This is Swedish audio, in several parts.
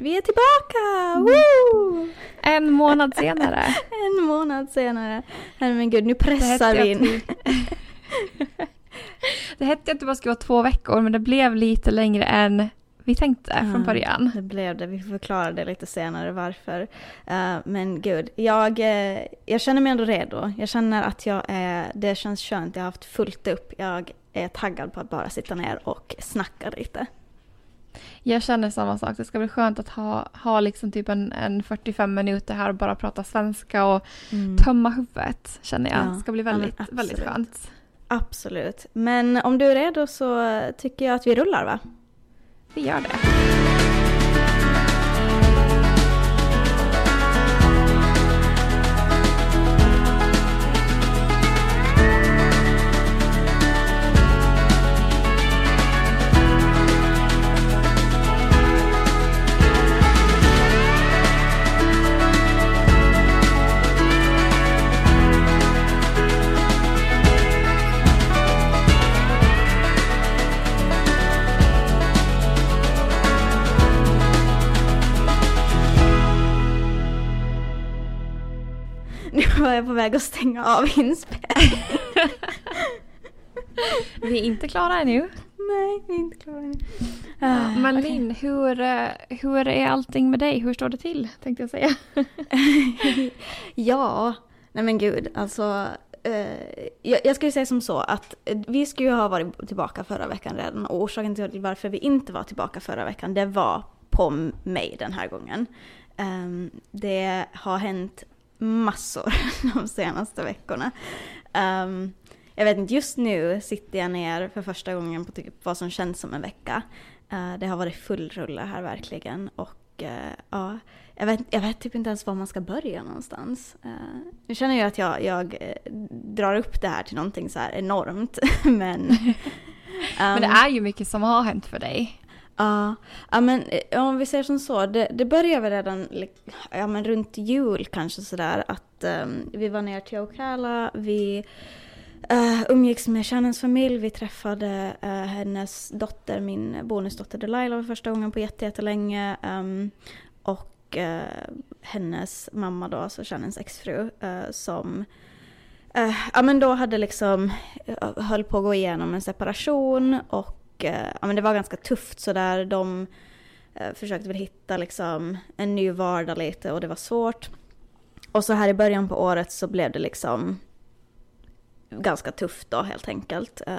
Vi är tillbaka! Woo! En månad senare. En månad senare. Nej men gud, nu pressar vi in. det hette att det bara skulle vara två veckor men det blev lite längre än vi tänkte från Ja, början. Det blev det, vi får förklara det lite senare varför. Eh, men gud, jag, eh, jag känner mig ändå redo. Jag känner att jag är, det känns skönt, jag har haft fullt upp. Jag är taggad på att bara sitta ner och snacka lite. Jag känner samma sak. Det ska bli skönt att ha, ha liksom typ en, en 45 minuter här och bara prata svenska och tömma huvudet känner jag. Ja, Det ska bli ja, väldigt, väldigt absolut. skönt. Absolut. Men om du är redo så tycker jag att vi rullar va? Vi gör det. Var jag på väg att stänga av inspelningen. Vi är inte klara ännu. Nej, vi är inte klara ännu. Men okej. Linn, hur, eh, hur är allting med dig? Hur står det till? Tänkte jag säga. ja, nej men gud, alltså. Eh, jag, jag skulle säga som så att eh, vi skulle ju ha varit tillbaka förra veckan redan och orsaken till varför vi inte var tillbaka förra veckan det var på mig den här gången. Ehm, det har hänt massor de senaste veckorna. Ehm, jag vet inte, just nu sitter jag ner för första gången på typ vad som känns som en vecka. Eh, det har varit full rulle här verkligen och eh, ja, jag vet, jag vet typ inte ens var man ska börja någonstans. Uh, nu känner jag att jag, jag drar upp det här till någonting så här enormt. men, Men det ehm, är ju mycket som har hänt för dig. Ja, ja men eh, om vi säger som så, det, det började väl redan ja, men runt jul kanske sådär att um, vi var ner till Ocala, vi uh, umgicks med Shannons familj, vi träffade uh, hennes dotter, min bonusdotter Delilah för första gången på jättelänge um, och uh, hennes mamma då, alltså Shannons exfru, uh, som ja men då hade liksom, höll på att gå igenom en separation och och eh, ja men det var ganska tufft sådär. De eh, försökte väl hitta liksom en ny vardag lite och det var svårt. Och så här i början på året så blev det liksom ganska tufft då helt enkelt. Eh,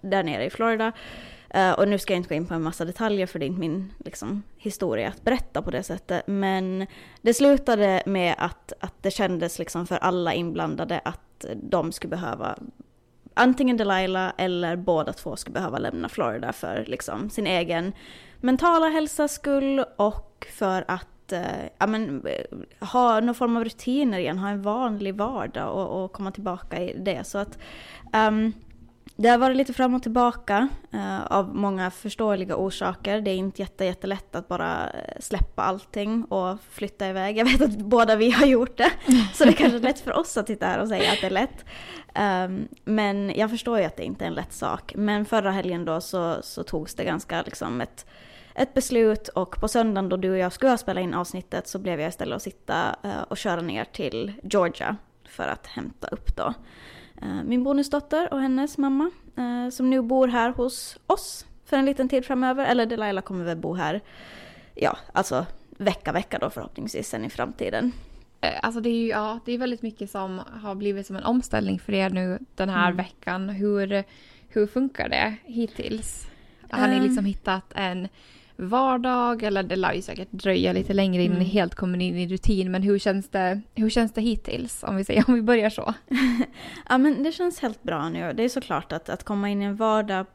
där nere i Florida. Och nu ska jag inte gå in på en massa detaljer för det är inte min liksom, historia att berätta på det sättet. Men det slutade med att, att det kändes liksom för alla inblandade att de skulle behöva antingen Delilah eller båda två ska behöva lämna Florida för liksom, sin egen mentala hälsas skull och för att eh, ja, men, eh, ha någon form av rutiner igen, ha en vanlig vardag och, och komma tillbaka i det. Så att um, det har varit lite fram och tillbaka eh, av många förståeliga orsaker. Det är inte jätte, jättelätt att bara eh, släppa allting och flytta iväg. Jag vet att båda vi har gjort det, så det är kanske är lätt för oss att sitta här och säga att det är lätt. Um, men jag förstår ju att det inte är en lätt sak. Men förra helgen då så, så togs det ganska liksom ett, ett beslut och på söndagen då du och jag skulle spela in avsnittet så blev jag istället att sitta uh, och köra ner till Georgia för att hämta upp då min bonusdotter och hennes mamma eh, som nu bor här hos oss för en liten tid framöver. Eller Delilah kommer väl bo här, ja, alltså vecka, vecka då förhoppningsvis sen i framtiden. Eh, Alltså det är ju ja, det är väldigt mycket som har blivit som en omställning för er nu den här Mm. veckan. Hur, hur funkar det hittills? Har ni liksom hittat en vardag eller det lär ju säkert dröja lite längre innan ni Mm. helt kommer in i rutin men hur känns det, hur känns det hittills om vi säger om vi börjar så? Ja men det känns helt bra nu. Det är såklart att, att komma in i en vardag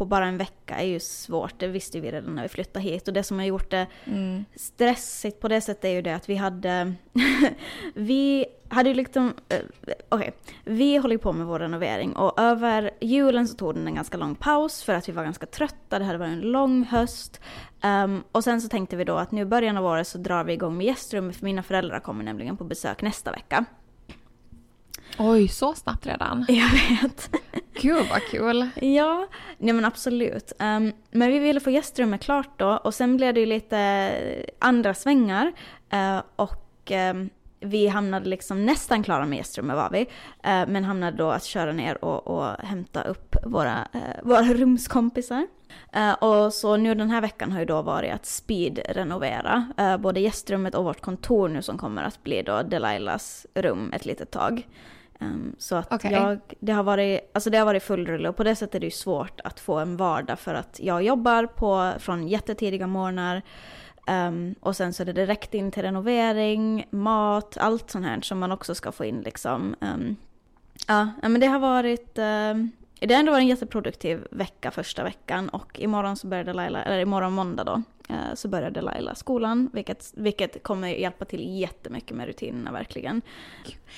på bara en vecka är ju svårt. Det visste vi redan när vi flyttade hit. Och det som har gjort det Mm. stressigt på det sättet är ju det att vi hade... vi hade ju liksom... eh, Okej, vi håller ju på med vår renovering och över julen så tog den en ganska lång paus för att vi var ganska trötta. Det hade varit en lång höst. Ehm, och sen så tänkte vi då att nu i början av året så drar vi igång med gästrummet för mina föräldrar kommer nämligen på besök nästa vecka. Oj, så snabbt redan? Jag vet. Gud vad kul. Ja, nej men absolut. Um, men vi ville få gästrummet klart då och sen blev det ju lite andra svängar. Uh, och um, vi hamnade liksom nästan klara med gästrummet var vi. Uh, men hamnade då att köra ner och, och hämta upp våra, uh, våra rumskompisar. Och så nu den här veckan har ju då varit att speed-renovera både gästrummet och vårt kontor nu som kommer att bli då Delilahs rum ett litet tag. Um, så att okay. jag, det har varit, alltså det har varit full rulle och på det sättet är det ju svårt att få en vardag för att jag jobbar på, från jättetidiga morgnar um, och sen så är det direkt in till renovering, mat, allt sånt här som man också ska få in liksom. Um, ja, men det har varit um, det har ändå varit en jätteproduktiv vecka första veckan och imorgon så började Laila, eller imorgon måndag då, eh, så började Laila skolan, vilket, vilket kommer hjälpa till jättemycket med rutinerna verkligen.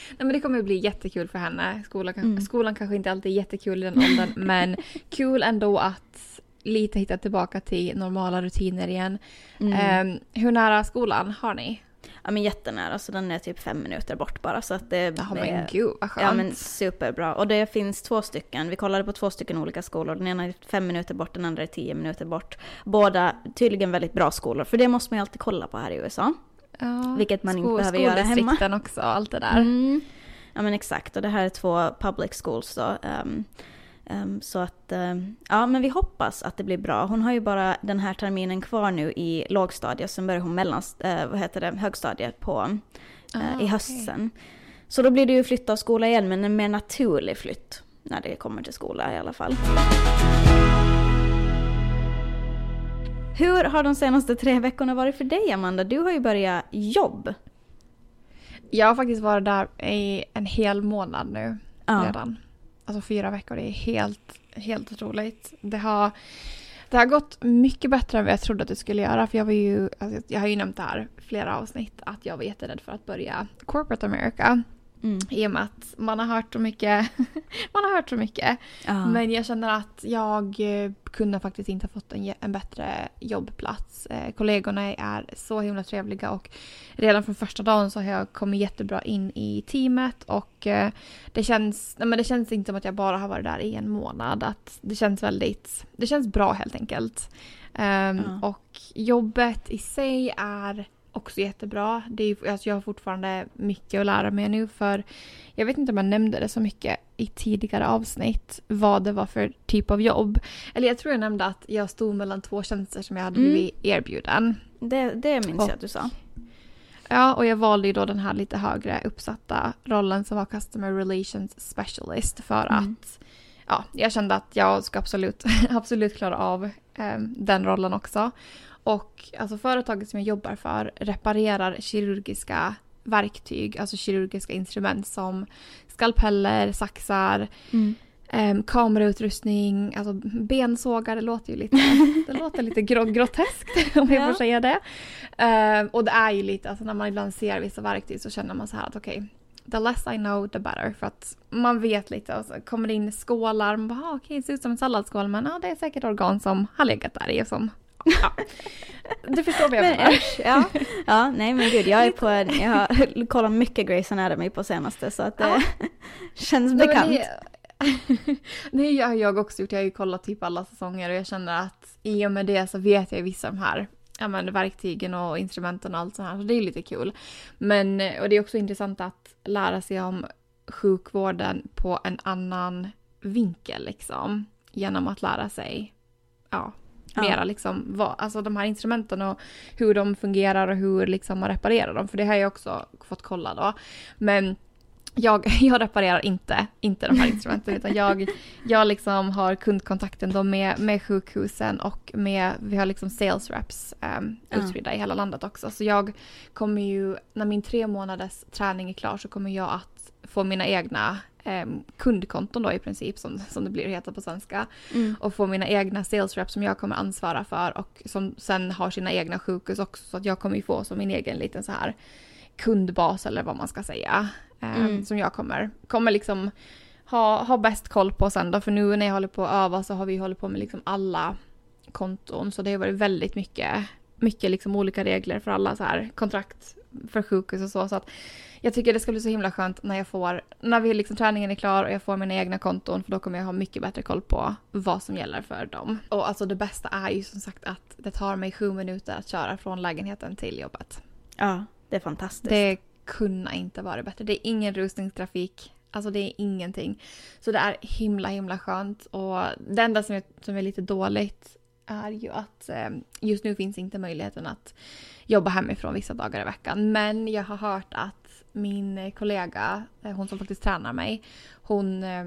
Nej, men det kommer bli jättekul för henne. Skolan, mm. skolan kanske inte alltid är jättekul i den åldern, men kul ändå att lite hitta tillbaka till normala rutiner igen. Mm. Um, hur nära skolan har ni? Ja men jättenära, så den är typ fem minuter bort bara. Så att det ja, men gud vad skönt. Ja men superbra. Och det finns två stycken, vi kollade på två stycken olika skolor. Den ena är fem minuter bort, den andra är tio minuter bort. Båda tydligen väldigt bra skolor, för det måste man ju alltid kolla på här i USA. Ja, Vilket man inte behöver göra hemma. också, allt det där. Mm. Ja men exakt, och det här är två public schools då. Um, så att, um, ja men vi hoppas att det blir bra. Hon har ju bara den här terminen kvar nu i lågstadiet, sen börjar hon mellan, uh, vad heter det, högstadiet på, uh, ah, i hösten. Okay. Så då blir det ju flytta av skola igen, men en mer naturlig flytt när det kommer till skola i alla fall. Hur har de senaste tre veckorna varit för dig Amanda? Du har ju börjat jobb. Jag har faktiskt varit där i en hel månad nu ja. redan alltså fyra veckor, det är helt, helt otroligt. Det har, det har gått mycket bättre än vad jag trodde att det skulle göra. För jag var ju, alltså, jag har ju nämnt det här flera avsnitt, att jag var jätterädd för att börja corporate America. Mm. I och med att man har hört så mycket. man har hört så mycket. Uh. Men jag känner att jag eh, kunde faktiskt inte ha fått en, en bättre jobbplats. Eh, kollegorna är så himla trevliga och redan från första dagen så har jag kommit jättebra in i teamet och eh, det känns, nej men det känns inte som att jag bara har varit där i en månad. Att det känns väldigt, det känns bra helt enkelt. Um, uh. Och jobbet i sig är också jättebra. Det är, alltså jag har fortfarande mycket att lära mig nu för jag vet inte om jag nämnde det så mycket i tidigare avsnitt vad det var för typ av jobb. Eller jag tror jag nämnde att jag stod mellan två tjänster som jag hade mm. blivit erbjuden. Det, det minns och, jag att du sa. Ja, och jag valde ju då den här lite högre uppsatta rollen som var Customer Relations Specialist för mm. att ja, jag kände att jag ska absolut, absolut klara av eh, den rollen också. Och alltså företaget som jag jobbar för reparerar kirurgiska verktyg, alltså kirurgiska instrument som skalpeller, saxar, mm. Um, kamerautrustning, alltså bensågar, det låter ju lite, det låter lite gro groteskt om jag ja. får säga det. Um, och det är ju lite, alltså när man ibland ser vissa verktyg så känner man så här att okej, okay, the less I know the better. För att man vet lite och så kommer det in skålar, man bara ah, okej okay, det ser ut som en salladsskål men ja, det är säkert organ som har legat där i och som Ja. Du förstår vad jag menar. Ja. ja, nej men gud, jag är på jag har kollat mycket Grey's Anatomy på senaste så att det ja. känns bekant. Nej, det har jag också gjort, jag har ju kollat typ alla säsonger och jag känner att i och med det så vet jag vissa av de här ja, men, verktygen och instrumenten och allt sånt här, så det är lite kul. Men, och det är också intressant att lära sig om sjukvården på en annan vinkel liksom. Genom att lära sig ja, Mera liksom, vad, alltså de här instrumenten och hur de fungerar och hur liksom man reparerar dem. För det har jag också fått kolla då. Men jag, jag reparerar inte, inte de här instrumenten utan jag, jag liksom har kundkontakten då med, med sjukhusen och med, vi har liksom sales reps um, utspridda ja. i hela landet också. Så jag kommer ju, när min tre månaders träning är klar så kommer jag att få mina egna eh, kundkonton då i princip som, som det blir heta på svenska. Mm. Och få mina egna sales reps som jag kommer ansvara för och som sen har sina egna sjukhus också. Så att jag kommer ju få som min egen liten så här kundbas eller vad man ska säga. Eh, mm. Som jag kommer, kommer liksom ha, ha bäst koll på sen då. För nu när jag håller på att öva så har vi hållit på med liksom alla konton. Så det har varit väldigt mycket mycket liksom olika regler för alla så här kontrakt för sjukhus och så. så att jag tycker det ska bli så himla skönt när jag får, när vi liksom träningen är klar och jag får mina egna konton för då kommer jag ha mycket bättre koll på vad som gäller för dem. Och alltså det bästa är ju som sagt att det tar mig sju minuter att köra från lägenheten till jobbet. Ja, det är fantastiskt. Det kunna inte vara bättre. Det är ingen rusningstrafik. Alltså det är ingenting. Så det är himla himla skönt och det enda som är, som är lite dåligt är ju att eh, just nu finns inte möjligheten att jobba hemifrån vissa dagar i veckan. Men jag har hört att min kollega, eh, hon som faktiskt tränar mig, hon, eh,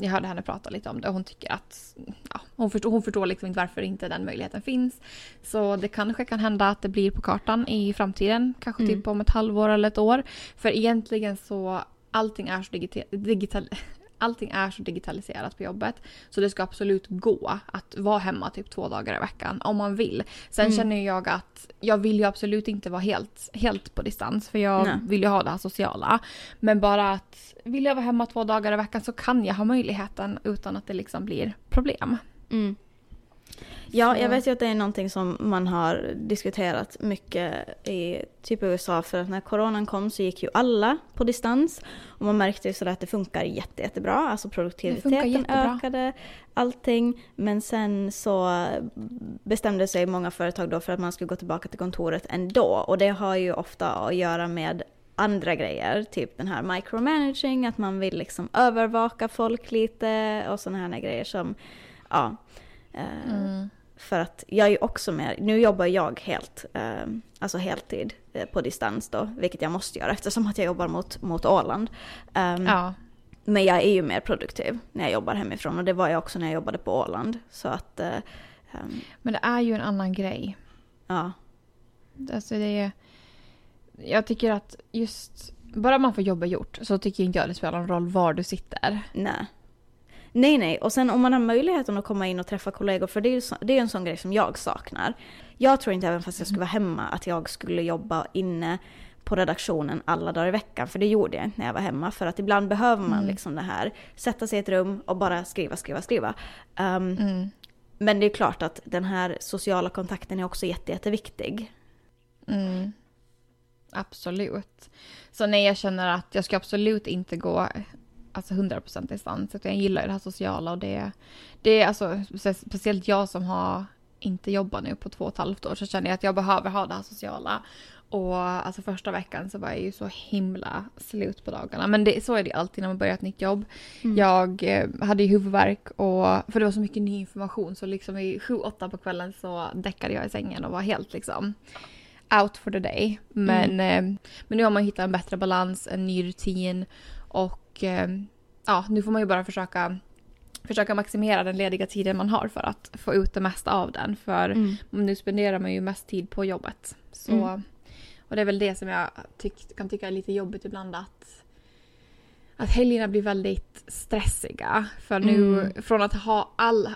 jag hörde henne prata lite om det och hon tycker att ja, hon, förstår, hon förstår liksom inte varför inte den möjligheten finns. Så det kanske kan hända att det blir på kartan i framtiden, kanske mm. typ om ett halvår eller ett år. För egentligen så allting är så digital, digital allting är så digitaliserat på jobbet. Så det ska absolut gå att vara hemma typ två dagar i veckan om man vill. Sen mm. känner jag att jag vill ju absolut inte vara helt, helt på distans för jag Nej. vill ju ha det här sociala. Men bara att vill jag vara hemma två dagar i veckan så kan jag ha möjligheten utan att det liksom blir problem. Mm. Ja, jag vet ju att det är någonting som man har diskuterat mycket i typ USA för att när coronan kom så gick ju alla på distans och man märkte ju sådär att det funkar jätte, jättebra, alltså produktiviteten ökade, allting. Men sen så bestämde sig många företag då för att man skulle gå tillbaka till kontoret ändå och det har ju ofta att göra med andra grejer, typ den här micromanaging, att man vill liksom övervaka folk lite och sådana här grejer som, ja. Eh, mm. För att jag är också med, nu jobbar jag helt, eh, alltså heltid eh, på distans då, vilket jag måste göra eftersom att jag jobbar mot, mot Åland. Um, ja. Men jag är ju mer produktiv när jag jobbar hemifrån och det var jag också när jag jobbade på Åland. Så att... Uh, um, men det är ju en annan grej. Ja. Alltså det är... Jag tycker att just... Bara man får jobbet gjort så tycker inte jag det spelar någon roll var du sitter. Nej. Nej, nej. Och sen om man har möjligheten att komma in och träffa kollegor, för det är ju så, det är en sån grej som jag saknar. Jag tror inte även fast jag skulle vara hemma att jag skulle jobba inne på redaktionen alla dagar i veckan, för det gjorde jag inte när jag var hemma. För att ibland behöver man mm. liksom det här, sätta sig i ett rum och bara skriva, skriva, skriva. Um, mm. Men det är klart att den här sociala kontakten är också jätte, jätteviktig. Mm. Absolut. Så nej, jag känner att jag ska absolut inte gå alltså 100% distans. Jag gillar det här sociala och det, det är alltså speciellt jag som har inte jobbat nu på två och ett halvt år så känner jag att jag behöver ha det här sociala. Och alltså första veckan så var jag ju så himla slut på dagarna. Men det, så är det alltid när man börjar ett nytt jobb. Mm. Jag eh, hade ju huvudvärk och för det var så mycket ny information så liksom i sju, åtta på kvällen så däckade jag i sängen och var helt liksom out for the day. Men, mm. eh, men nu har man hittat en bättre balans, en ny rutin och och eh, ja, nu får man ju bara försöka försöka maximera den lediga tiden man har för att få ut det mesta av den. För mm. nu spenderar man ju mest tid på jobbet. Så, mm. Och det är väl det som jag tyck, kan tycka är lite jobbigt ibland att, att helgerna blir väldigt stressiga. För nu, mm. från att ha all...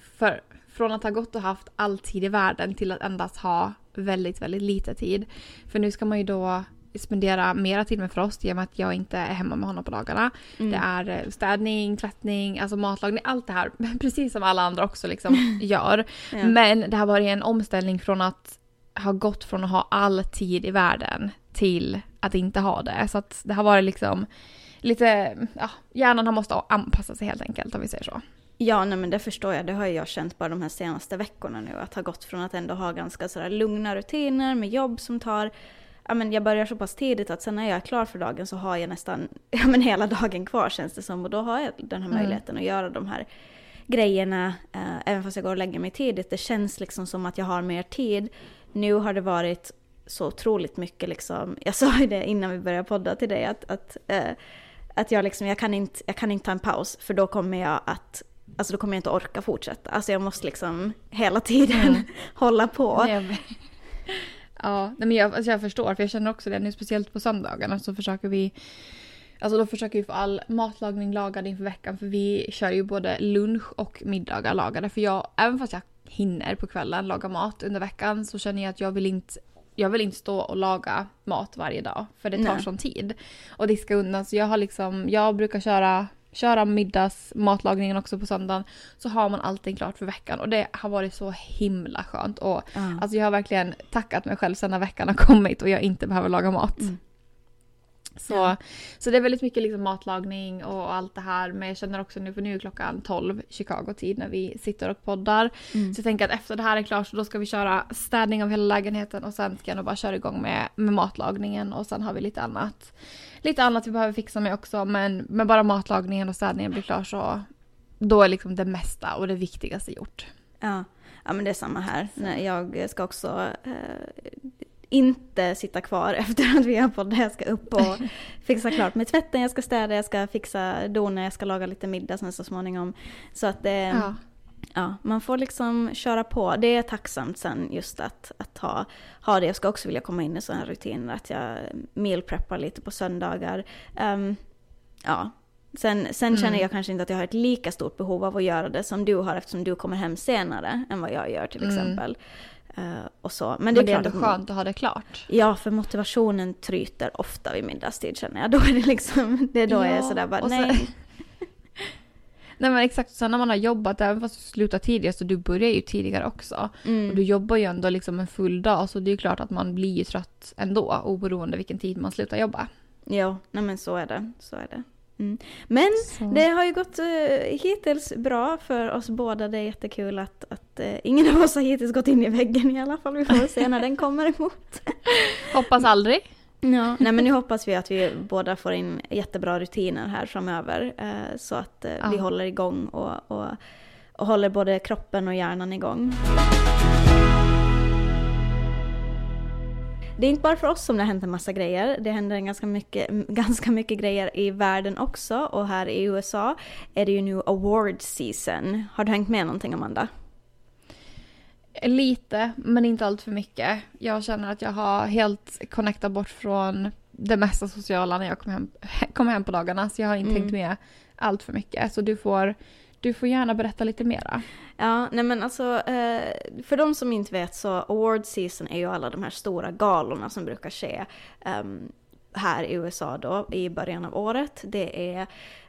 För, från att ha gått och haft all tid i världen till att endast ha väldigt, väldigt lite tid. För nu ska man ju då spendera mera tid med Frost genom att jag inte är hemma med honom på dagarna. Mm. Det är eh, städning, tvättning, alltså matlagning, allt det här. Precis som alla andra också liksom gör. ja. Men det har varit en omställning från att ha gått från att ha all tid i världen till att inte ha det. Så att det har varit liksom lite, ja, hjärnan har måste anpassa sig helt enkelt om vi säger så. Ja, nej, men det förstår jag. Det har jag känt bara de här senaste veckorna nu. Att ha gått från att ändå ha ganska sådär lugna rutiner med jobb som tar ja, men jag börjar så pass tidigt att sen när jag är klar för dagen så har jag nästan ja, men hela dagen kvar känns det som. Och då har jag den här mm. möjligheten att göra de här grejerna, eh, även fast jag går och lägger mig tidigt. Det känns liksom som att jag har mer tid. Nu har det varit så otroligt mycket liksom, jag sa ju det innan vi började podda till dig, att, att, eh, att jag liksom, jag kan, inte, jag kan inte ta en paus för då kommer jag att Alltså då kommer jag inte orka fortsätta. Alltså jag måste liksom hela tiden mm. hålla på. Ja, men jag, alltså jag förstår för jag känner också det nu speciellt på söndagarna så försöker vi Alltså då försöker vi få all matlagning lagad inför veckan för vi kör ju både lunch och middagar lagade för jag, även fast jag hinner på kvällen laga mat under veckan så känner jag att jag vill inte jag vill inte stå och laga mat varje dag för det tar Nej. sån tid. Och diska undan så jag har liksom, jag brukar köra köra middags, matlagningen också på söndagen. Så har man allting klart för veckan och det har varit så himla skönt. Och Ja. alltså jag har verkligen tackat mig själv sen när veckan har kommit och jag inte behöver laga mat. Mm. Så, Ja. så det är väldigt mycket liksom matlagning och allt det här. Men jag känner också nu, för nu är klockan 12 Chicago-tid när vi sitter och poddar. Mm. Så jag tänker att efter det här är klart så då ska vi köra städning av hela lägenheten och sen ska jag nog bara köra igång med, med matlagningen och sen har vi lite annat. Lite annat vi behöver fixa med också men, men bara matlagningen och städningen blir klar så då är liksom det mesta och det viktigaste gjort. Ja. ja, men det är samma här. Nej, Jag ska också eh, inte sitta kvar efter att vi har poddat. Jag ska upp och fixa klart med tvätten, jag ska städa, jag ska fixa dona, jag ska laga lite middag sen så småningom. Så att det, Ja. ja, man får liksom köra på. Det är tacksamt sen just att, att ha, ha det. Jag ska också vilja komma in i sådana rutiner, att jag meal preppar lite på söndagar. Ehm, ja. Sen, sen känner Mm. jag kanske inte att jag har ett lika stort behov av att göra det som du har eftersom du kommer hem senare än vad jag gör till Mm. exempel. Eh, och så. Men Men det det är ändå att- skönt att ha det klart. Ja, för motivationen tryter ofta vid middagstid känner jag. Då är det liksom, det är då jag är Ja, sådär bara sen- nej. Nej men exakt, sen när man har jobbat, även fast du slutar tidigare så du börjar ju tidigare också. Mm. Och du jobbar ju ändå liksom en full dag så det är ju klart att man blir ju trött ändå oberoende vilken tid man slutar jobba. Ja, nej men så är det. Så är det. Mm. Men Så. det har ju gått uh, hittills bra för oss båda. Det är jättekul att, att eh, ingen av oss har hittills gått in i väggen i alla fall. Vi får se när den kommer emot. Hoppas aldrig. Ja, nej men nu hoppas vi att vi båda får in jättebra rutiner här framöver. eh, så att vi Ja. håller igång och, och, och håller både kroppen och hjärnan igång. Det är inte bara för oss som det har hänt en massa grejer. Det händer ganska mycket, ganska mycket grejer i världen också. Och här i USA är det ju nu award season. Har du hängt med någonting Amanda? Lite, men inte allt för mycket. Jag känner att jag har helt connectat bort från det mesta sociala när jag kommer hem, kommer hem på dagarna. Så jag har inte Mm. tänkt med allt för mycket. Så du får, du får gärna berätta lite mera. Ja, nej men alltså eh, för de som inte vet så award season är ju alla de här stora galorna som brukar ske ehm, här i USA då i början av året. Det är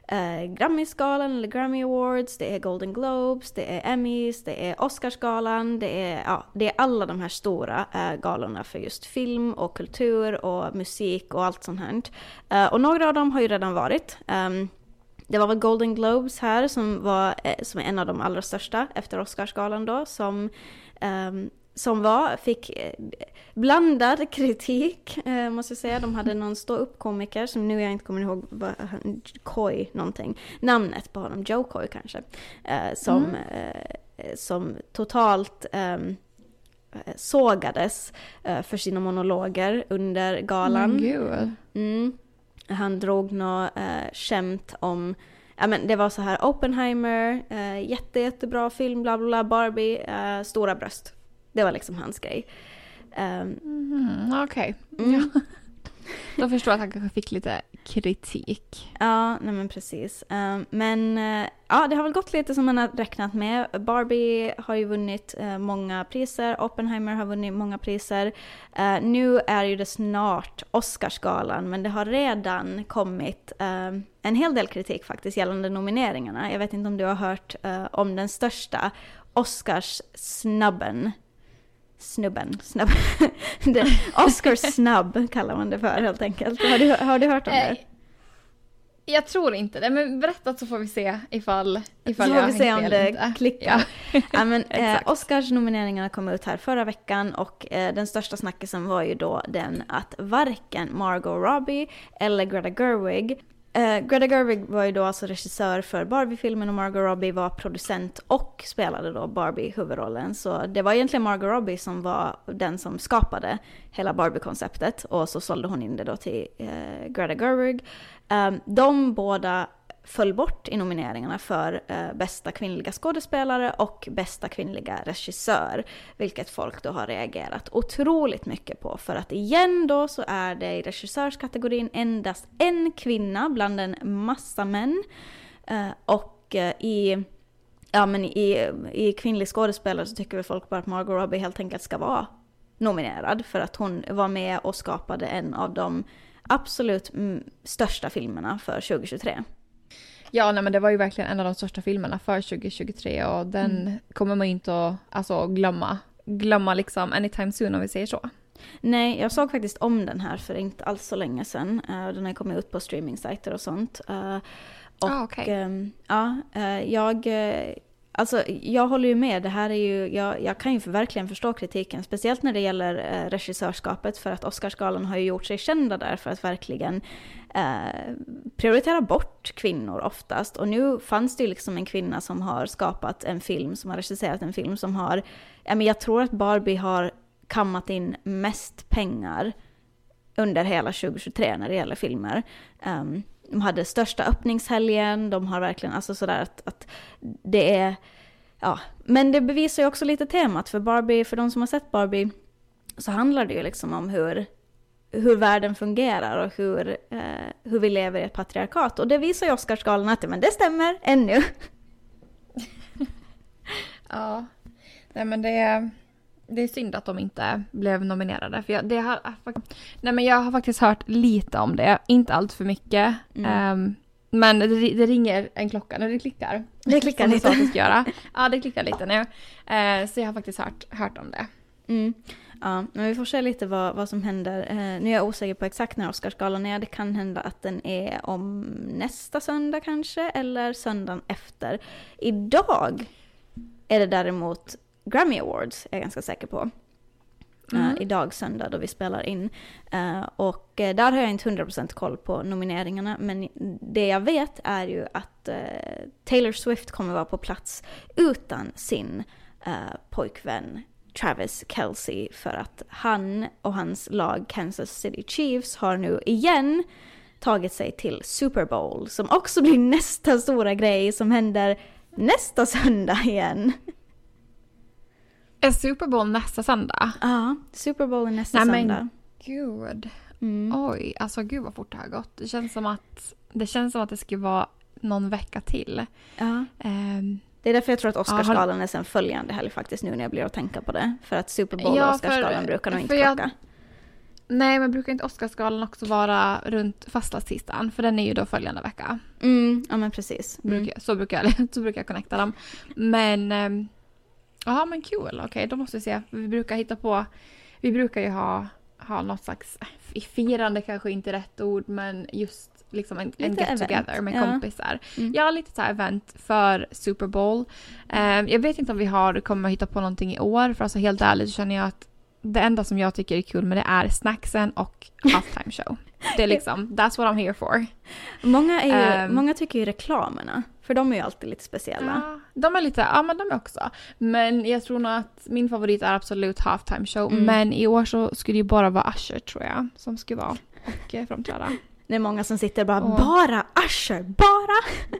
eh, Grammy-skalan eller Grammy Awards, det är Golden Globes, det är Emmys, det är Oscarsgalan, det är, ja, det är alla de här stora eh, galorna för just film och kultur och musik och allt sånt här. Eh, och några av dem har ju redan varit. Ehm, det var väl Golden Globes här som var eh, som är en av de allra största efter Oscarsgalan då som, ehm, som var, fick eh, blandad kritik eh, måste jag säga. De hade någon stå-upp-komiker som nu jag inte kommer ihåg han- Coy någonting, namnet på honom, Joe Coy kanske, eh, som, eh, som totalt ehm, eh, sågades för sina monologer under galan. Gud. Mm. Han drog något eh, skämt om, ja men det var så här Oppenheimer, eh, jätte, jättebra film, bla bla bla, Barbie, eh, stora bröst. Det var liksom hans grej. Ehm, Mm, Okej. Mm. Ja. Då förstår jag att han kanske fick lite kritik. Ja, nej men precis. Ehm, men eh, ja, det har väl gått lite som man har räknat med. Barbie har ju vunnit eh, många priser, Oppenheimer har vunnit många priser. Eh, nu är ju det snart Oscarsgalan, men det har redan kommit ehm, en hel del kritik faktiskt gällande nomineringarna. Jag vet inte om du har hört om den största Oscars-snubben. Snubben, snubben. Det- Oscar-snubb kallar man det för helt enkelt. Har du, har du hört om det? Eh, Jag tror inte det, men berätta så får vi se ifall, ifall Så jag får vi har se om det inte. klickar. Ja. Ja, men, eh. Oscars-nomineringarna kom ut här förra veckan och eh, den största snackisen var ju då den att varken Margot Robbie eller Greta Gerwig eh, Greta Gerwig var ju då alltså regissör för Barbie-filmen och Margot Robbie var producent och spelade då Barbie huvudrollen. Så det var egentligen Margot Robbie som var den som skapade hela Barbie-konceptet och så sålde hon in det då till eh, Greta Gerwig. Eh, de båda föll bort i nomineringarna för eh, bästa kvinnliga skådespelare och bästa kvinnliga regissör. Vilket folk då har reagerat otroligt mycket på. För att igen då så är det i regissörskategorin endast en kvinna bland en massa män. Eh, och eh, i, ja, men i, i kvinnlig skådespelare så tycker väl folk bara att Margot Robbie helt enkelt ska vara nominerad. För att hon var med och skapade en av de absolut mm, största filmerna för 2023. Ja, nej, men det var ju verkligen en av de största filmerna för 2023 och den Mm. kommer man ju inte att alltså, glömma. Glömma liksom anytime soon om vi säger så. Nej, jag såg faktiskt om den här för inte alls så länge sedan. Eh, den har kommit ut på streamingsajter och sånt. Eh, och Ah, okej. ehm, ja, eh, jag... Alltså jag håller ju med, det här är ju, jag, jag kan ju verkligen förstå kritiken, speciellt när det gäller eh, regissörskapet för att Oscarsgalan har ju gjort sig kända där för att verkligen eh, prioritera bort kvinnor oftast. Och nu fanns det ju liksom en kvinna som har skapat en film, som har regisserat en film som har, ja men jag tror att Barbie har kammat in mest pengar under hela 2023 när det gäller filmer. Um, de hade största öppningshelgen, de har verkligen, alltså sådär att, att det är, ja. Men det bevisar ju också lite temat, för Barbie, för de som har sett Barbie, så handlar det ju liksom om hur, hur världen fungerar och hur, eh, hur vi lever i ett patriarkat. Och det visar ju Oscarsgalan att men det stämmer ännu. Ja. Nej men det är, det är synd att de inte blev nominerade. För jag, det har, nej, men jag har faktiskt hört lite om det, inte allt för mycket. Mm. Ehm, men det, det ringer en klocka när det klickar. Det klickar Som det lite. det ska göra. Ja, det klickar lite nu. Eh, så jag har faktiskt hört, hört om det. Mm. Ja, men vi får se lite vad, vad som händer. Eh, nu är jag osäker på exakt när Oscarsgalan är. Det kan hända att den är om nästa söndag kanske, eller söndagen efter. Idag är det däremot Grammy Awards, är jag ganska säker på. Mm. Eh, idag söndag då vi spelar in. Eh, och eh, där har jag inte 100% koll på nomineringarna, men det jag vet är ju att eh, Taylor Swift kommer vara på plats utan sin eh, pojkvän Travis Kelce för att han och hans lag Kansas City Chiefs har nu igen tagit sig till Super Bowl som också blir nästa stora grej som händer nästa söndag igen. Är Super Bowl nästa söndag? Ja, Super Bowl är nästa Nej, men- söndag. Gud. Mm. Oj, alltså gud vad fort det har gått. Det känns som att det, känns som att det skulle vara någon vecka till. Ja. Ehm, Det är därför jag tror att Oscarsgalan är sen följande helg faktiskt nu när jag blir att tänka på det. För att Super Bowl Ja, och Oscarsgalan för- brukar nog inte jag- krocka. nej, men brukar inte Oscarsgalan också vara runt fastlagstisdagen? För den är ju då följande vecka. Mm, ja men precis. Mm. Brukar, så, brukar jag, så brukar jag connecta dem. Men, ehm, ja men kul. Okej, då måste vi se. Vi brukar hitta på, vi brukar ju ha, ha något slags, eh, firande kanske inte rätt ord, men just liksom en, en get event, together med ja. kompisar. Mm. Ja, lite så här event för Super Bowl. Ehm, jag vet inte om vi har, kommer hitta på någonting i år, för alltså helt ärligt så känner jag att det enda som jag tycker är kul med det är snacksen och halftime show. Det är liksom, that's what I'm here for. Många, är ju, Ehm. många tycker ju reklamerna, för de är ju alltid lite speciella. Ja, de är lite, ja men de är också. Men jag tror nog att min favorit är absolut halftime show. Mm. Men i år så skulle det ju bara vara Usher tror jag som skulle vara och eh, framträda. Det är många som sitter och bara Åh. “bara Usher, bara!”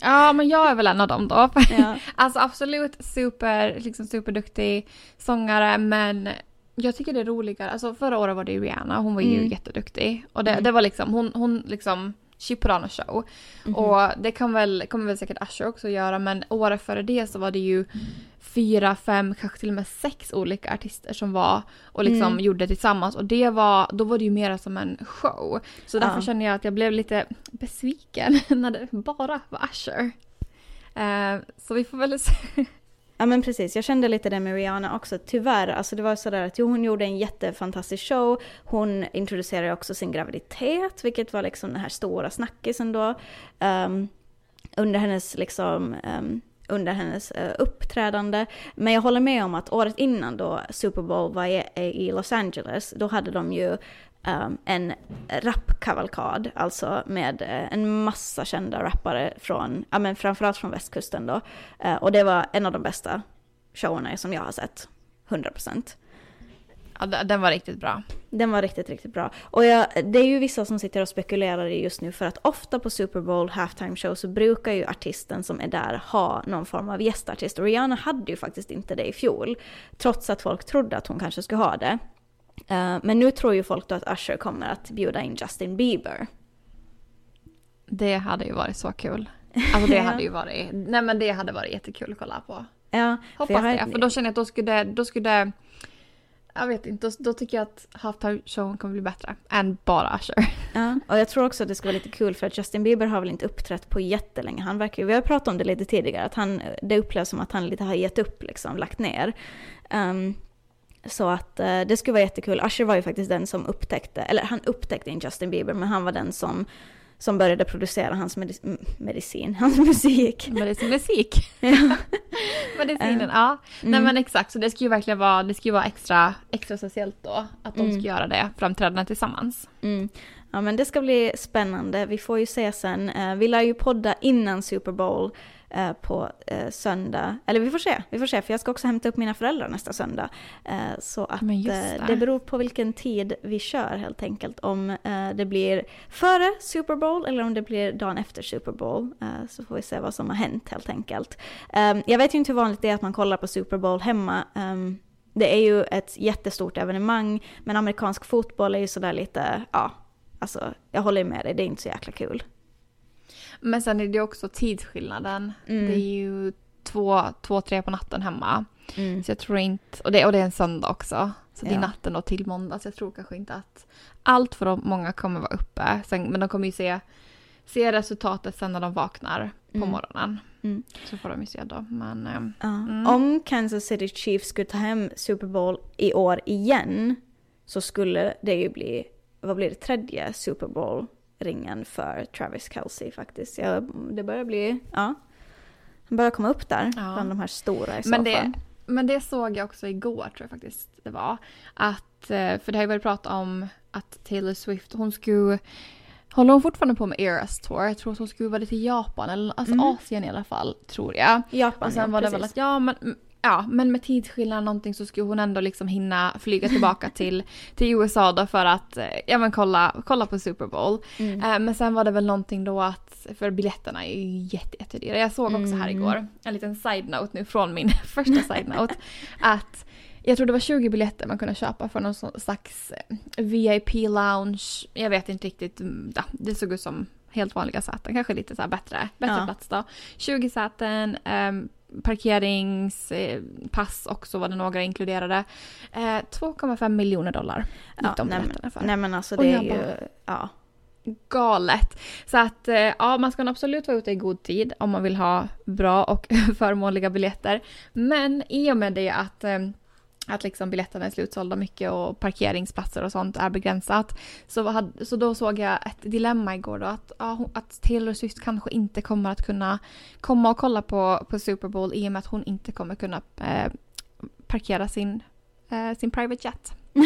Ja men jag är väl en av dem då. ja. Alltså absolut super, liksom superduktig sångare men jag tycker det är roligare. Alltså förra året var det Rihanna, hon var ju Mm. jätteduktig. Och det, Mm. det var liksom, hon, hon liksom, she put on a show. Mhm. Och det kan väl, kommer väl säkert Usher också göra men året före det så var det ju fyra, fem, kanske till och med sex olika artister som var och liksom Mm. gjorde tillsammans och det var, då var det ju mer som en show. Så därför Ja. känner jag att jag blev lite besviken när det bara var Usher. Eh, så vi får väl se. Ja men precis, jag kände lite det med Rihanna också. Tyvärr, alltså det var sådär att jo hon gjorde en jättefantastisk show. Hon introducerade också sin graviditet, vilket var liksom den här stora snackisen då. Um, under hennes liksom um, under hennes uh, uppträdande. Men jag håller med om att året innan då Super Bowl var i, i Los Angeles, då hade de ju ehm, en rapkavalkad, alltså med eh, en massa kända rappare från, ja men framförallt från västkusten då. Eh, och det var en av de bästa showerna som jag har sett. 100%. Ja, d- den var riktigt bra. Den var riktigt, riktigt bra. Och jag, det är ju vissa som sitter och spekulerar i just nu för att ofta på Super Bowl halftime show så brukar ju artisten som är där ha någon form av gästartist. Och Rihanna hade ju faktiskt inte det i fjol. Trots att folk trodde att hon kanske skulle ha det. Eh, men nu tror ju folk då att Usher kommer att bjuda in Justin Bieber. Det hade ju varit så kul. Alltså det hade ju varit, nej men det hade varit jättekul att kolla på. Ja, Hoppas jag har- det, för då känner jag att då skulle, då skulle jag vet inte, då, då tycker jag att halftime-showen kommer bli bättre än bara Usher. Ja, och jag tror också att det ska vara lite kul för att Justin Bieber har väl inte uppträtt på jättelänge. Han verkar vi har pratat om det lite tidigare, att han, det upplevs som att han lite har gett upp liksom, lagt ner. Um, så att uh, det skulle vara jättekul. Usher var ju faktiskt den som upptäckte, eller han upptäckte inte Justin Bieber, men han var den som som började producera hans medic medicin, hans musik. Medicin, musik? Medicinen, ja. Mm. Nej men exakt, så det ska ju verkligen vara, det ju vara extra, extra speciellt då att de mm. ska göra det, framträdande tillsammans. Mm. Ja men det ska bli spännande, vi får ju se sen. Eh, vi lär ju podda innan Super Bowl Eh, på eh, söndag. Eller vi får se, vi får se för jag ska också hämta upp mina föräldrar nästa söndag. Så att det. det. beror på vilken tid vi kör helt enkelt. Om det blir före Super Bowl eller om det blir dagen efter Super Bowl. så får vi se vad som har hänt helt enkelt. Ehm, jag vet ju inte hur vanligt det är att man kollar på Super Bowl hemma. Ehm, det är ju ett jättestort evenemang, men amerikansk fotboll är ju sådär lite, ja, alltså jag håller med dig, det är inte så jäkla kul. Men sen är det också tidsskillnaden. Mm. Det är ju två, två, tre på natten hemma. Mm. Så jag tror inte, och det, och det är en söndag också. Så det är natten då till måndag. Så jag tror kanske inte att allt för många kommer vara uppe. Sen, men de kommer ju se, se resultatet sen när de vaknar på mm. morgonen. Mm. Så får de ju se då. Men, uh. Mm. Om Kansas City Chiefs skulle ta hem Super Bowl i år igen så skulle det ju bli, vad blir det, tredje Super Bowl ringen för Travis Kelce faktiskt. Ja, det börjar bli, ja. Han börjar komma upp där ja. bland de här stora i så men det, fall. Men det såg jag också igår tror jag faktiskt det var. Att, eh, för det har ju varit prat om att Taylor Swift, hon skulle Håller hon fortfarande på med Eras Tour? Jag tror att hon skulle vara till Japan, eller alltså mm. Asien i alla fall, tror jag. Japan, och sen ja, var precis. det väl att, ja men Ja, men med tidsskillnad någonting så skulle hon ändå liksom hinna flyga tillbaka till, till USA då för att eh, ja, men kolla, kolla på Super Bowl. Mm. Eh, men sen var det väl någonting då att, för biljetterna är ju jätte, jättedyra. Jag såg också här mm. igår, en liten side-note nu från min första side-note, att jag tror det var 20 biljetter man kunde köpa för någon slags eh, VIP-lounge. Jag vet inte riktigt, mm, ja, det såg ut som helt vanliga säten, kanske lite så bättre, bättre ja. plats då. 20 säten, um, parkeringspass också var det några inkluderade. Eh, 2,5 miljoner dollar. Ja, de nej, men, för. nej men alltså det är ju, ja. Galet. Så att eh, ja, man ska absolut vara ute i god tid om man vill ha bra och förmånliga biljetter. Men i och med det att eh, att liksom biljetterna är slutsålda mycket och parkeringsplatser och sånt är begränsat. Så, hade, så då såg jag ett dilemma igår då att, ja, att Taylor Swift kanske inte kommer att kunna komma och kolla på, på Super Bowl i och med att hon inte kommer kunna eh, parkera sin, eh, sin private jet.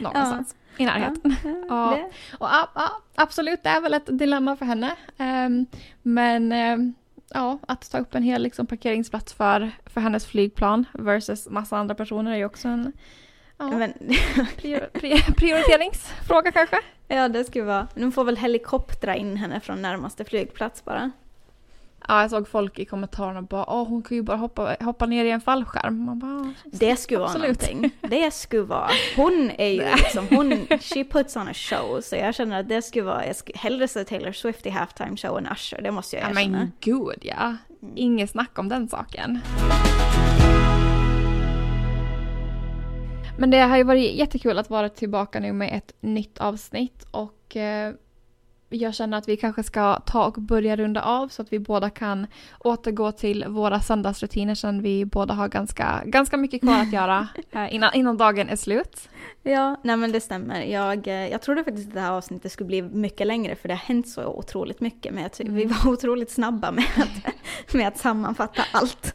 Någonstans ja. i närheten. Ja, och, och, ja, absolut, det är väl ett dilemma för henne. Um, men um, ja, att ta upp en hel liksom, parkeringsplats för, för hennes flygplan versus massa andra personer är ju också en ja, Men... prior, prior, prioriteringsfråga kanske. Ja, det skulle vara. Nu får väl helikoptra in henne från närmaste flygplats bara. Ja, jag såg folk i kommentarerna bara åh hon kan ju bara hoppa, hoppa ner i en fallskärm. Man bara, det skulle vara någonting. Det skulle vara. Hon är ju liksom, hon, she puts on a show. Så jag känner att det skulle vara, jag skulle hellre se Taylor Swift i halftime show än Usher, det måste jag erkänna. Ja men gud ja. Inget snack om den saken. Men det har ju varit jättekul att vara tillbaka nu med ett nytt avsnitt och eh, jag känner att vi kanske ska ta och börja runda av så att vi båda kan återgå till våra söndagsrutiner sen vi båda har ganska, ganska mycket kvar att göra eh, innan, innan dagen är slut. Ja, nej men det stämmer. Jag, eh, jag trodde faktiskt att det här avsnittet skulle bli mycket längre för det har hänt så otroligt mycket. Men jag, vi mm. var otroligt snabba med att, med att sammanfatta allt.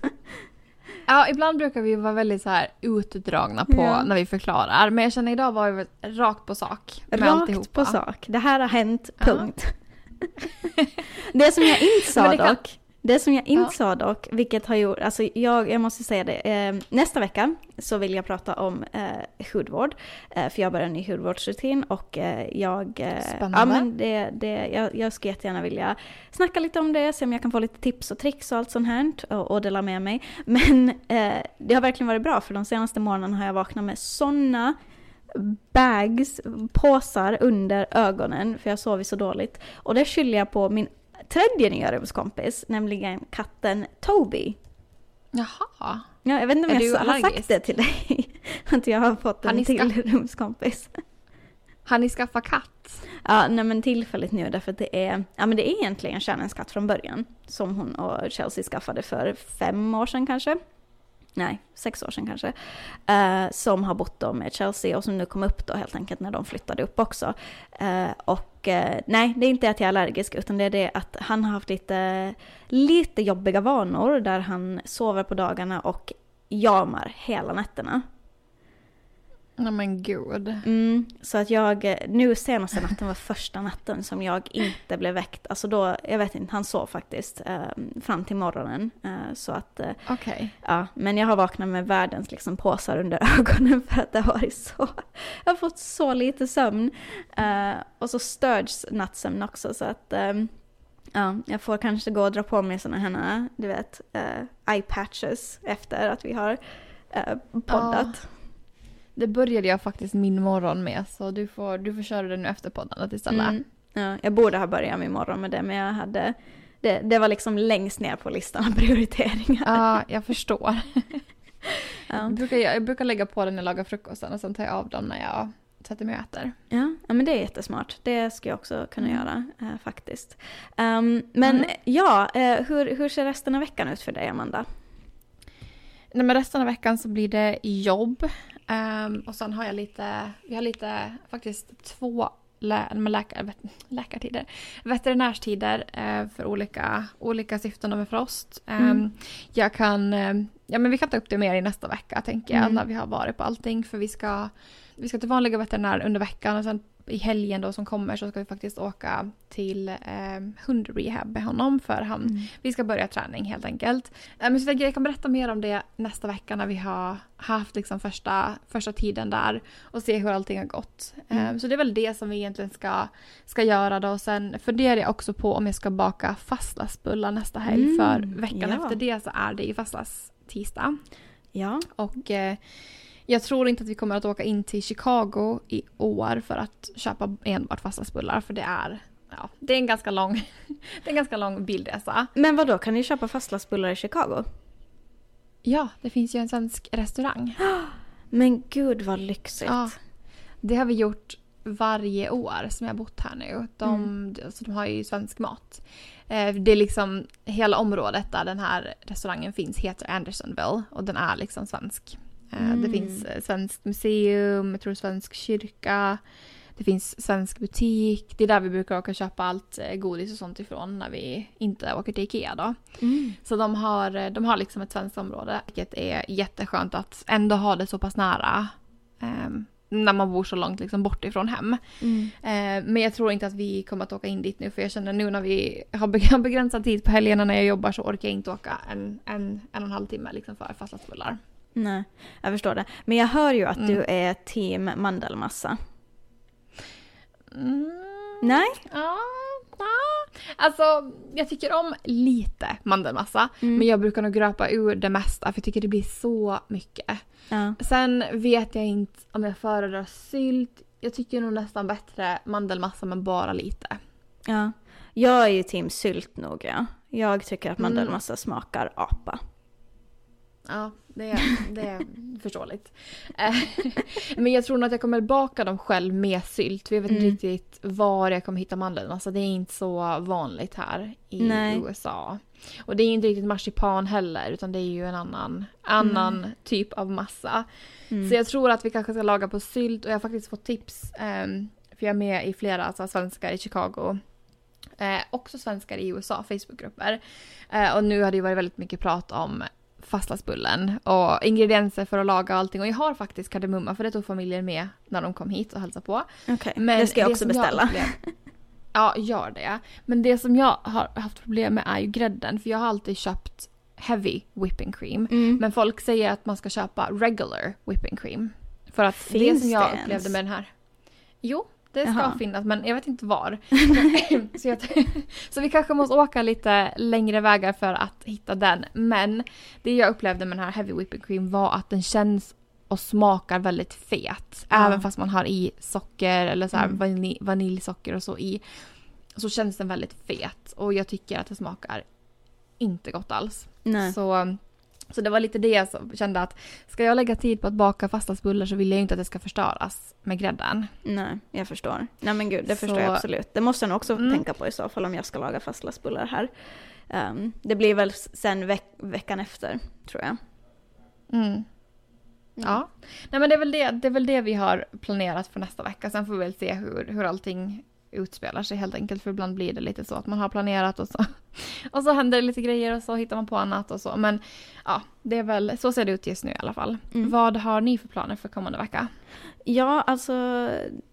Ja, ibland brukar vi vara väldigt så här utdragna på ja. när vi förklarar. Men jag känner idag var vi rakt på sak med Rakt alltihopa. på sak. Det här har hänt, punkt. Ja. det som jag inte sa dock, det som jag inte ja. sa dock, vilket har gjort, alltså jag, jag måste säga det, eh, nästa vecka så vill jag prata om eh, hudvård. Eh, för jag börjar en ny hudvårdsrutin och eh, jag... Eh, Spännande. Ja men det, det, jag, jag skulle jättegärna vilja snacka lite om det, se om jag kan få lite tips och tricks och allt sånt här och, och dela med mig. Men eh, det har verkligen varit bra för de senaste månaderna har jag vaknat med sådana bags, påsar under ögonen för jag sovit så dåligt. Och det skyller jag på min tredje nya rumskompis, nämligen katten Toby. Jaha. Ja, jag vet inte om är jag har sagt det till dig. att jag har fått en till skaff- rumskompis. Har ni skaffat katt? Ja, nej men tillfälligt nu därför att det är, ja men det är egentligen Shannons katt från början. Som hon och Chelsea skaffade för fem år sedan kanske. Nej, sex år sedan kanske. Eh, som har bott då med Chelsea och som nu kom upp då helt enkelt när de flyttade upp också. Eh, och eh, nej, det är inte att jag är allergisk utan det är det att han har haft lite, lite jobbiga vanor där han sover på dagarna och jamar hela nätterna. Nej men gud. Mm, så att jag, nu senaste natten var första natten som jag inte blev väckt. Alltså då, jag vet inte, han sov faktiskt eh, fram till morgonen. Eh, så att, eh, Okej. ja, men jag har vaknat med världens liksom påsar under ögonen för att det har varit så, jag har fått så lite sömn. Eh, och så störds nattsömn också så att, eh, ja, jag får kanske gå och dra på mig sådana här, du vet, eh, eye patches efter att vi har eh, poddat. Det började jag faktiskt min morgon med så du får, du får köra det nu efter poddandet istället. Mm. Ja, jag borde ha börjat min morgon med det, men jag hade... Det, det var liksom längst ner på listan av prioriteringar. Ja, jag förstår. Ja. Jag, brukar, jag brukar lägga på den när jag lagar frukosten och sen tar jag av dem när jag sätter mig och äter. Ja, ja, men det är jättesmart. Det ska jag också kunna Mm. göra eh, faktiskt. Ehm, men Mm. ja, eh, hur, hur ser resten av veckan ut för dig, Amanda? Nej, men resten av veckan så blir det jobb. Ehm, och sen har jag lite, vi har lite, faktiskt två lä, läkar, läkartider, veterinärstider eh, för olika, olika syften med frost. Ehm, Mm. Jag kan, eh, ja men vi kan ta upp det mer i nästa vecka tänker jag, Mm. när vi har varit på allting. För vi ska, vi ska till vanliga veterinär under veckan och sen i helgen då som kommer så ska vi faktiskt åka till eh, hundrehab med honom för han vi ska börja träning helt enkelt. Eh, Men så jag, jag kan berätta mer om det nästa vecka när vi har haft liksom första, första tiden där och se hur allting har gått. Eh, Mm. Så det är väl det som vi egentligen ska, ska göra då. Sen funderar jag också på om jag ska baka fastlagsbullar nästa helg Mm, för veckan ja. efter det så är det ju fastlags tisdag. Ja. Och eh, jag tror inte att vi kommer att åka in till Chicago i år för att köpa enbart fastlagsbullar för det är Ja, det är en ganska lång, det är en ganska lång bilresa. Men vad då kan ni köpa fastlagsbullar i Chicago? Ja, det finns ju en svensk restaurang. Men gud vad lyxigt. Ja. Det har vi gjort varje år som jag har bott här nu. De, Mm. alltså, de har ju svensk mat. Eh, Det är liksom hela området där den här restaurangen finns heter Andersonville och den är liksom svensk. Eh, Det Mm. finns eh, svenskt museum, jag tror svensk kyrka. Det finns svensk butik. Det är där vi brukar åka och köpa allt eh, godis och sånt ifrån när vi inte åker till Ikea då. Mm. Så de har, eh, de har liksom ett svenskt område. Vilket är jätteskönt att ändå ha det så pass nära. ehm, när man bor så långt liksom bort ifrån hem. Mm. Eh, men jag tror inte att vi kommer att åka in dit nu för jag känner nu när vi har beg- har begränsad tid på helgerna när jag jobbar så orkar jag inte åka en, en, en och en halv timme liksom för fastlagsbullar. Nej, jag förstår det. Men jag hör ju att Mm. du är team mandelmassa. Mm. Nej? Ja, ja. Alltså, jag tycker om lite mandelmassa. Mm. Men jag brukar nog gröpa ur det mesta för jag tycker det blir så mycket. Ja. Sen vet jag inte om jag föredrar sylt. Jag tycker nog nästan bättre mandelmassa men bara lite. ja. Jag är ju team sylt nog ja. Jag tycker att Mm. mandelmassa smakar apa. Ja, det är, det är förståeligt. Eh, Men jag tror nog att jag kommer baka dem själv med sylt. För jag vet inte Mm. riktigt var jag kommer hitta mandelmassa. Det är inte så vanligt här i Nej. USA. Och det är inte riktigt marsipan heller utan det är ju en annan, annan typ av massa. Mm. Så jag tror att vi kanske ska laga på sylt och jag har faktiskt fått tips. ehm, för jag är med i flera alltså, svenskar i Chicago. Eh, också svenskar i USA, Facebookgrupper. Eh, och nu har det varit väldigt mycket prat om fastlagsbullen och ingredienser för att laga allting. Och jag har faktiskt kardemumma för det tog familjen med när de kom hit och hälsade på. Okej, Men det ska jag också som beställa. upplev- ja, gör det. Men det som jag har haft problem med är ju grädden. För jag har alltid köpt heavy whipping cream. Mm. Men folk säger att man ska köpa regular whipping cream. För att det Finns som jag det upplevde ens? med den här. Jo, det ska Jaha. finnas men jag vet inte var. så, jag, så vi kanske måste åka lite längre vägar för att hitta den. Men det jag upplevde med den här heavy whipping cream var att den känns och smakar väldigt fet. Ja. Även fast man har i socker eller så Mm. vanilj, vaniljsocker och så i. Så känns den väldigt fet och jag tycker att det smakar inte gott alls. Nej. Så Så det var lite det som kände att ska jag lägga tid på att baka fastlagsbullar så vill jag ju inte att det ska förstöras med grädden. Nej, jag förstår. Nej men gud, det Så- förstår jag absolut. Det måste jag nog också Mm. tänka på i så fall om jag ska laga fastlagsbullar här. Ehm, det blir väl sen veck- veckan efter, tror jag. Mm. Ja. Nej men det är, väl det, det är väl det vi har planerat för nästa vecka. Sen får vi väl se hur, hur allting utspelar sig helt enkelt. För ibland blir det lite så att man har planerat och så, och så händer det lite grejer och så hittar man på annat och så. Men ja, det är väl, så ser det ut just nu i alla fall. Mm. Vad har ni för planer för kommande vecka? Ja, alltså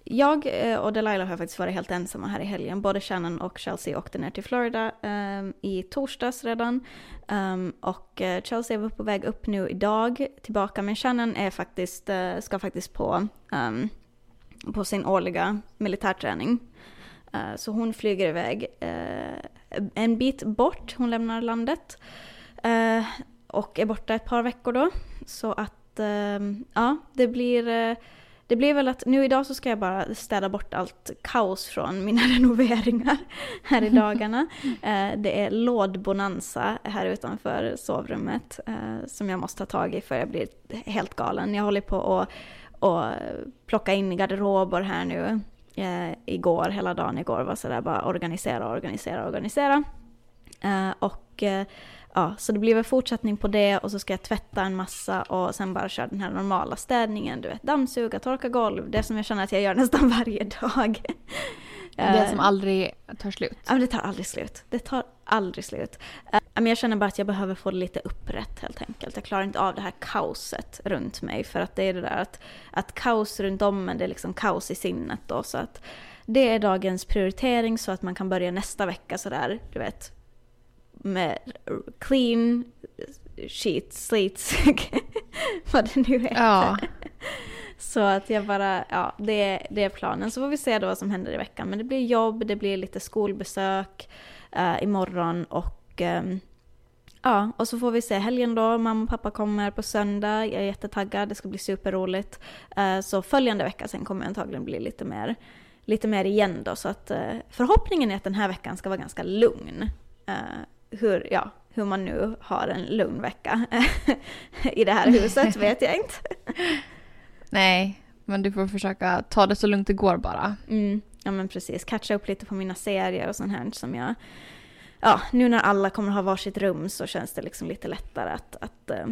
jag eh, och Delilah har faktiskt varit helt ensamma här i helgen. Både Shannon och Chelsea åkte ner till Florida ehm, i torsdags redan. Ehm, och eh, Chelsea var på väg upp nu idag tillbaka, men Shannon är faktiskt, eh, ska faktiskt på, ehm, på sin årliga militärträning. Eh, så hon flyger iväg eh, en bit bort, hon lämnar landet. eh, och är borta ett par veckor då. Så att, ja, det blir det blir väl att nu idag så ska jag bara städa bort allt kaos från mina renoveringar här i dagarna. Det är lådbonanza här utanför sovrummet som jag måste ta tag i för jag blir helt galen. Jag håller på att att plocka in garderober här nu. Eh, igår, hela dagen igår var sådär bara organisera, organisera, organisera. Eh, och eh, ja, så det blir väl fortsättning på det och så ska jag tvätta en massa och sen bara köra den här normala städningen, du vet dammsuga, torka golv, det som jag känner att jag gör nästan varje dag. Det Eh, som aldrig tar slut. Ja, men det tar aldrig slut. Det tar aldrig slut. Eh, men jag känner bara att jag behöver få det lite upprätt helt enkelt. Jag klarar inte av det här kaoset runt mig. För att det är det där att, att kaos runt om en, det är liksom kaos i sinnet då. Så att det är dagens prioritering så att man kan börja nästa vecka sådär, du vet. Med clean sheets, slates, vad det nu heter. Ja. Så att jag bara, ja, det, är- det är planen. Så får vi se då vad som händer i veckan. Men det blir jobb, det blir lite skolbesök eh, imorgon och ehm, ja, och så får vi se helgen då. Mamma och pappa kommer på söndag. Jag är jättetaggad, det ska bli superroligt. Eh, så följande vecka sen kommer jag antagligen bli lite mer, lite mer igen då. Så att eh, förhoppningen är att den här veckan ska vara ganska lugn. Hur, ja, hur man nu har en lugn vecka i det här huset vet jag inte. Nej, men du får försöka ta det så lugnt det går bara. Mm, ja men precis. Catcha upp lite på mina serier och sånt här som jag... Ja, nu när alla kommer ha varsitt rum så känns det liksom lite lättare att, att, eh,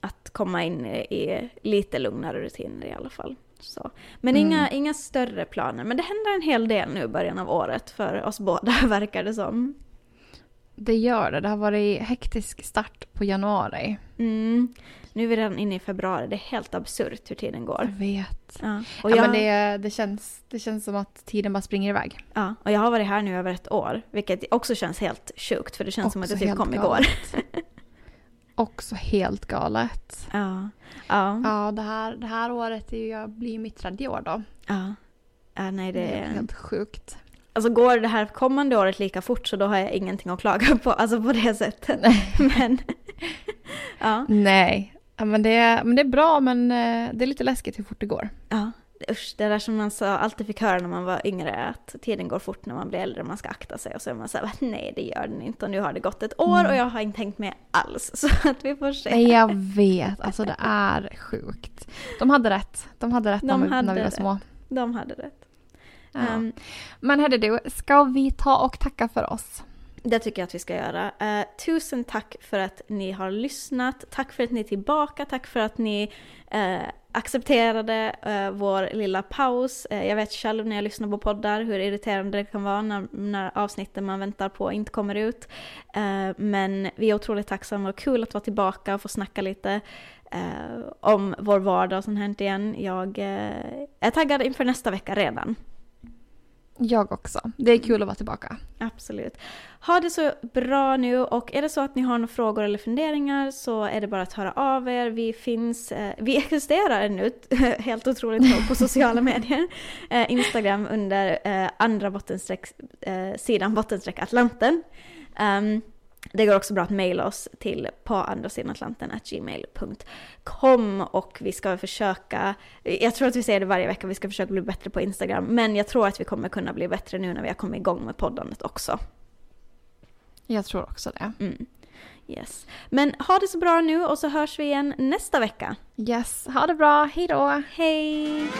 att komma in i, i lite lugnare rutiner i alla fall. Så. Men Mm. inga, inga större planer. Men det händer en hel del nu i början av året för oss båda verkar det som. Det gör det. Det har varit hektisk start på januari. Mm. Nu är vi redan inne i februari. Det är helt absurt hur tiden Jag går. vet. Ja. Och, Ja, jag, men det, det, känns, det känns som att tiden bara springer iväg. ja, och jag har varit här nu över ett år. Vilket också känns helt sjukt för det känns som att Också det typ igår. Också helt galet. Ja. Ja. Ja, det här, det här året är ju, jag blir ju mitt tredje år då. ja. ja nej, det Det är helt sjukt. Alltså går det här kommande året lika fort så då har jag ingenting att klaga på, alltså på det sättet. Men... ja. Nej, ja, men, det, men det är bra men eh, det är lite läskigt hur fort det går. ja. Usch, det där som man sa, alltid fick höra när man var yngre, att tiden går fort när man blir äldre, man ska akta sig. Och så är man såhär, nej det gör den inte. Och nu har det gått ett år Mm. och jag har inte tänkt med alls. Så att vi får se. Nej, jag vet. Alltså det är sjukt. De hade rätt. De hade rätt De när, vi, när hade vi var rätt. små. De hade rätt. Ja. Ehm, Men hörde du, ska vi ta och tacka för oss? Det tycker jag att vi ska göra. Eh, tusen tack för att ni har lyssnat. Tack för att ni är tillbaka. Tack för att ni eh, accepterade eh, vår lilla paus. Eh, jag vet själv när jag lyssnar på poddar hur irriterande det kan vara när, när avsnitten man väntar på inte kommer ut. Eh, men vi är otroligt tacksamma och kul att vara tillbaka och få snacka lite eh, om vår vardag som hänt igen. Jag är taggad inför nästa vecka redan. Jag också. Det är kul att vara tillbaka. Absolut. Ha det så bra nu och är det så att ni har några frågor eller funderingar så är det bara att höra av er. Vi finns, eh, vi existerar ännu, helt otroligt nog, på sociala medier. Eh, Instagram under eh, andra bottenstreck, sidan bottenstreck Atlanten. Ehm, det går också bra att mejla oss till på andra sidan Atlanten at gmail.com och vi ska försöka, jag tror att vi säger det varje vecka, vi ska försöka bli bättre på Instagram, men jag tror att vi kommer kunna bli bättre nu när vi har kommit igång med poddandet också. Jag tror också det. Mm. Yes. Men ha det så bra nu och så hörs vi igen nästa vecka. Yes, ha det bra, hejdå! Hej!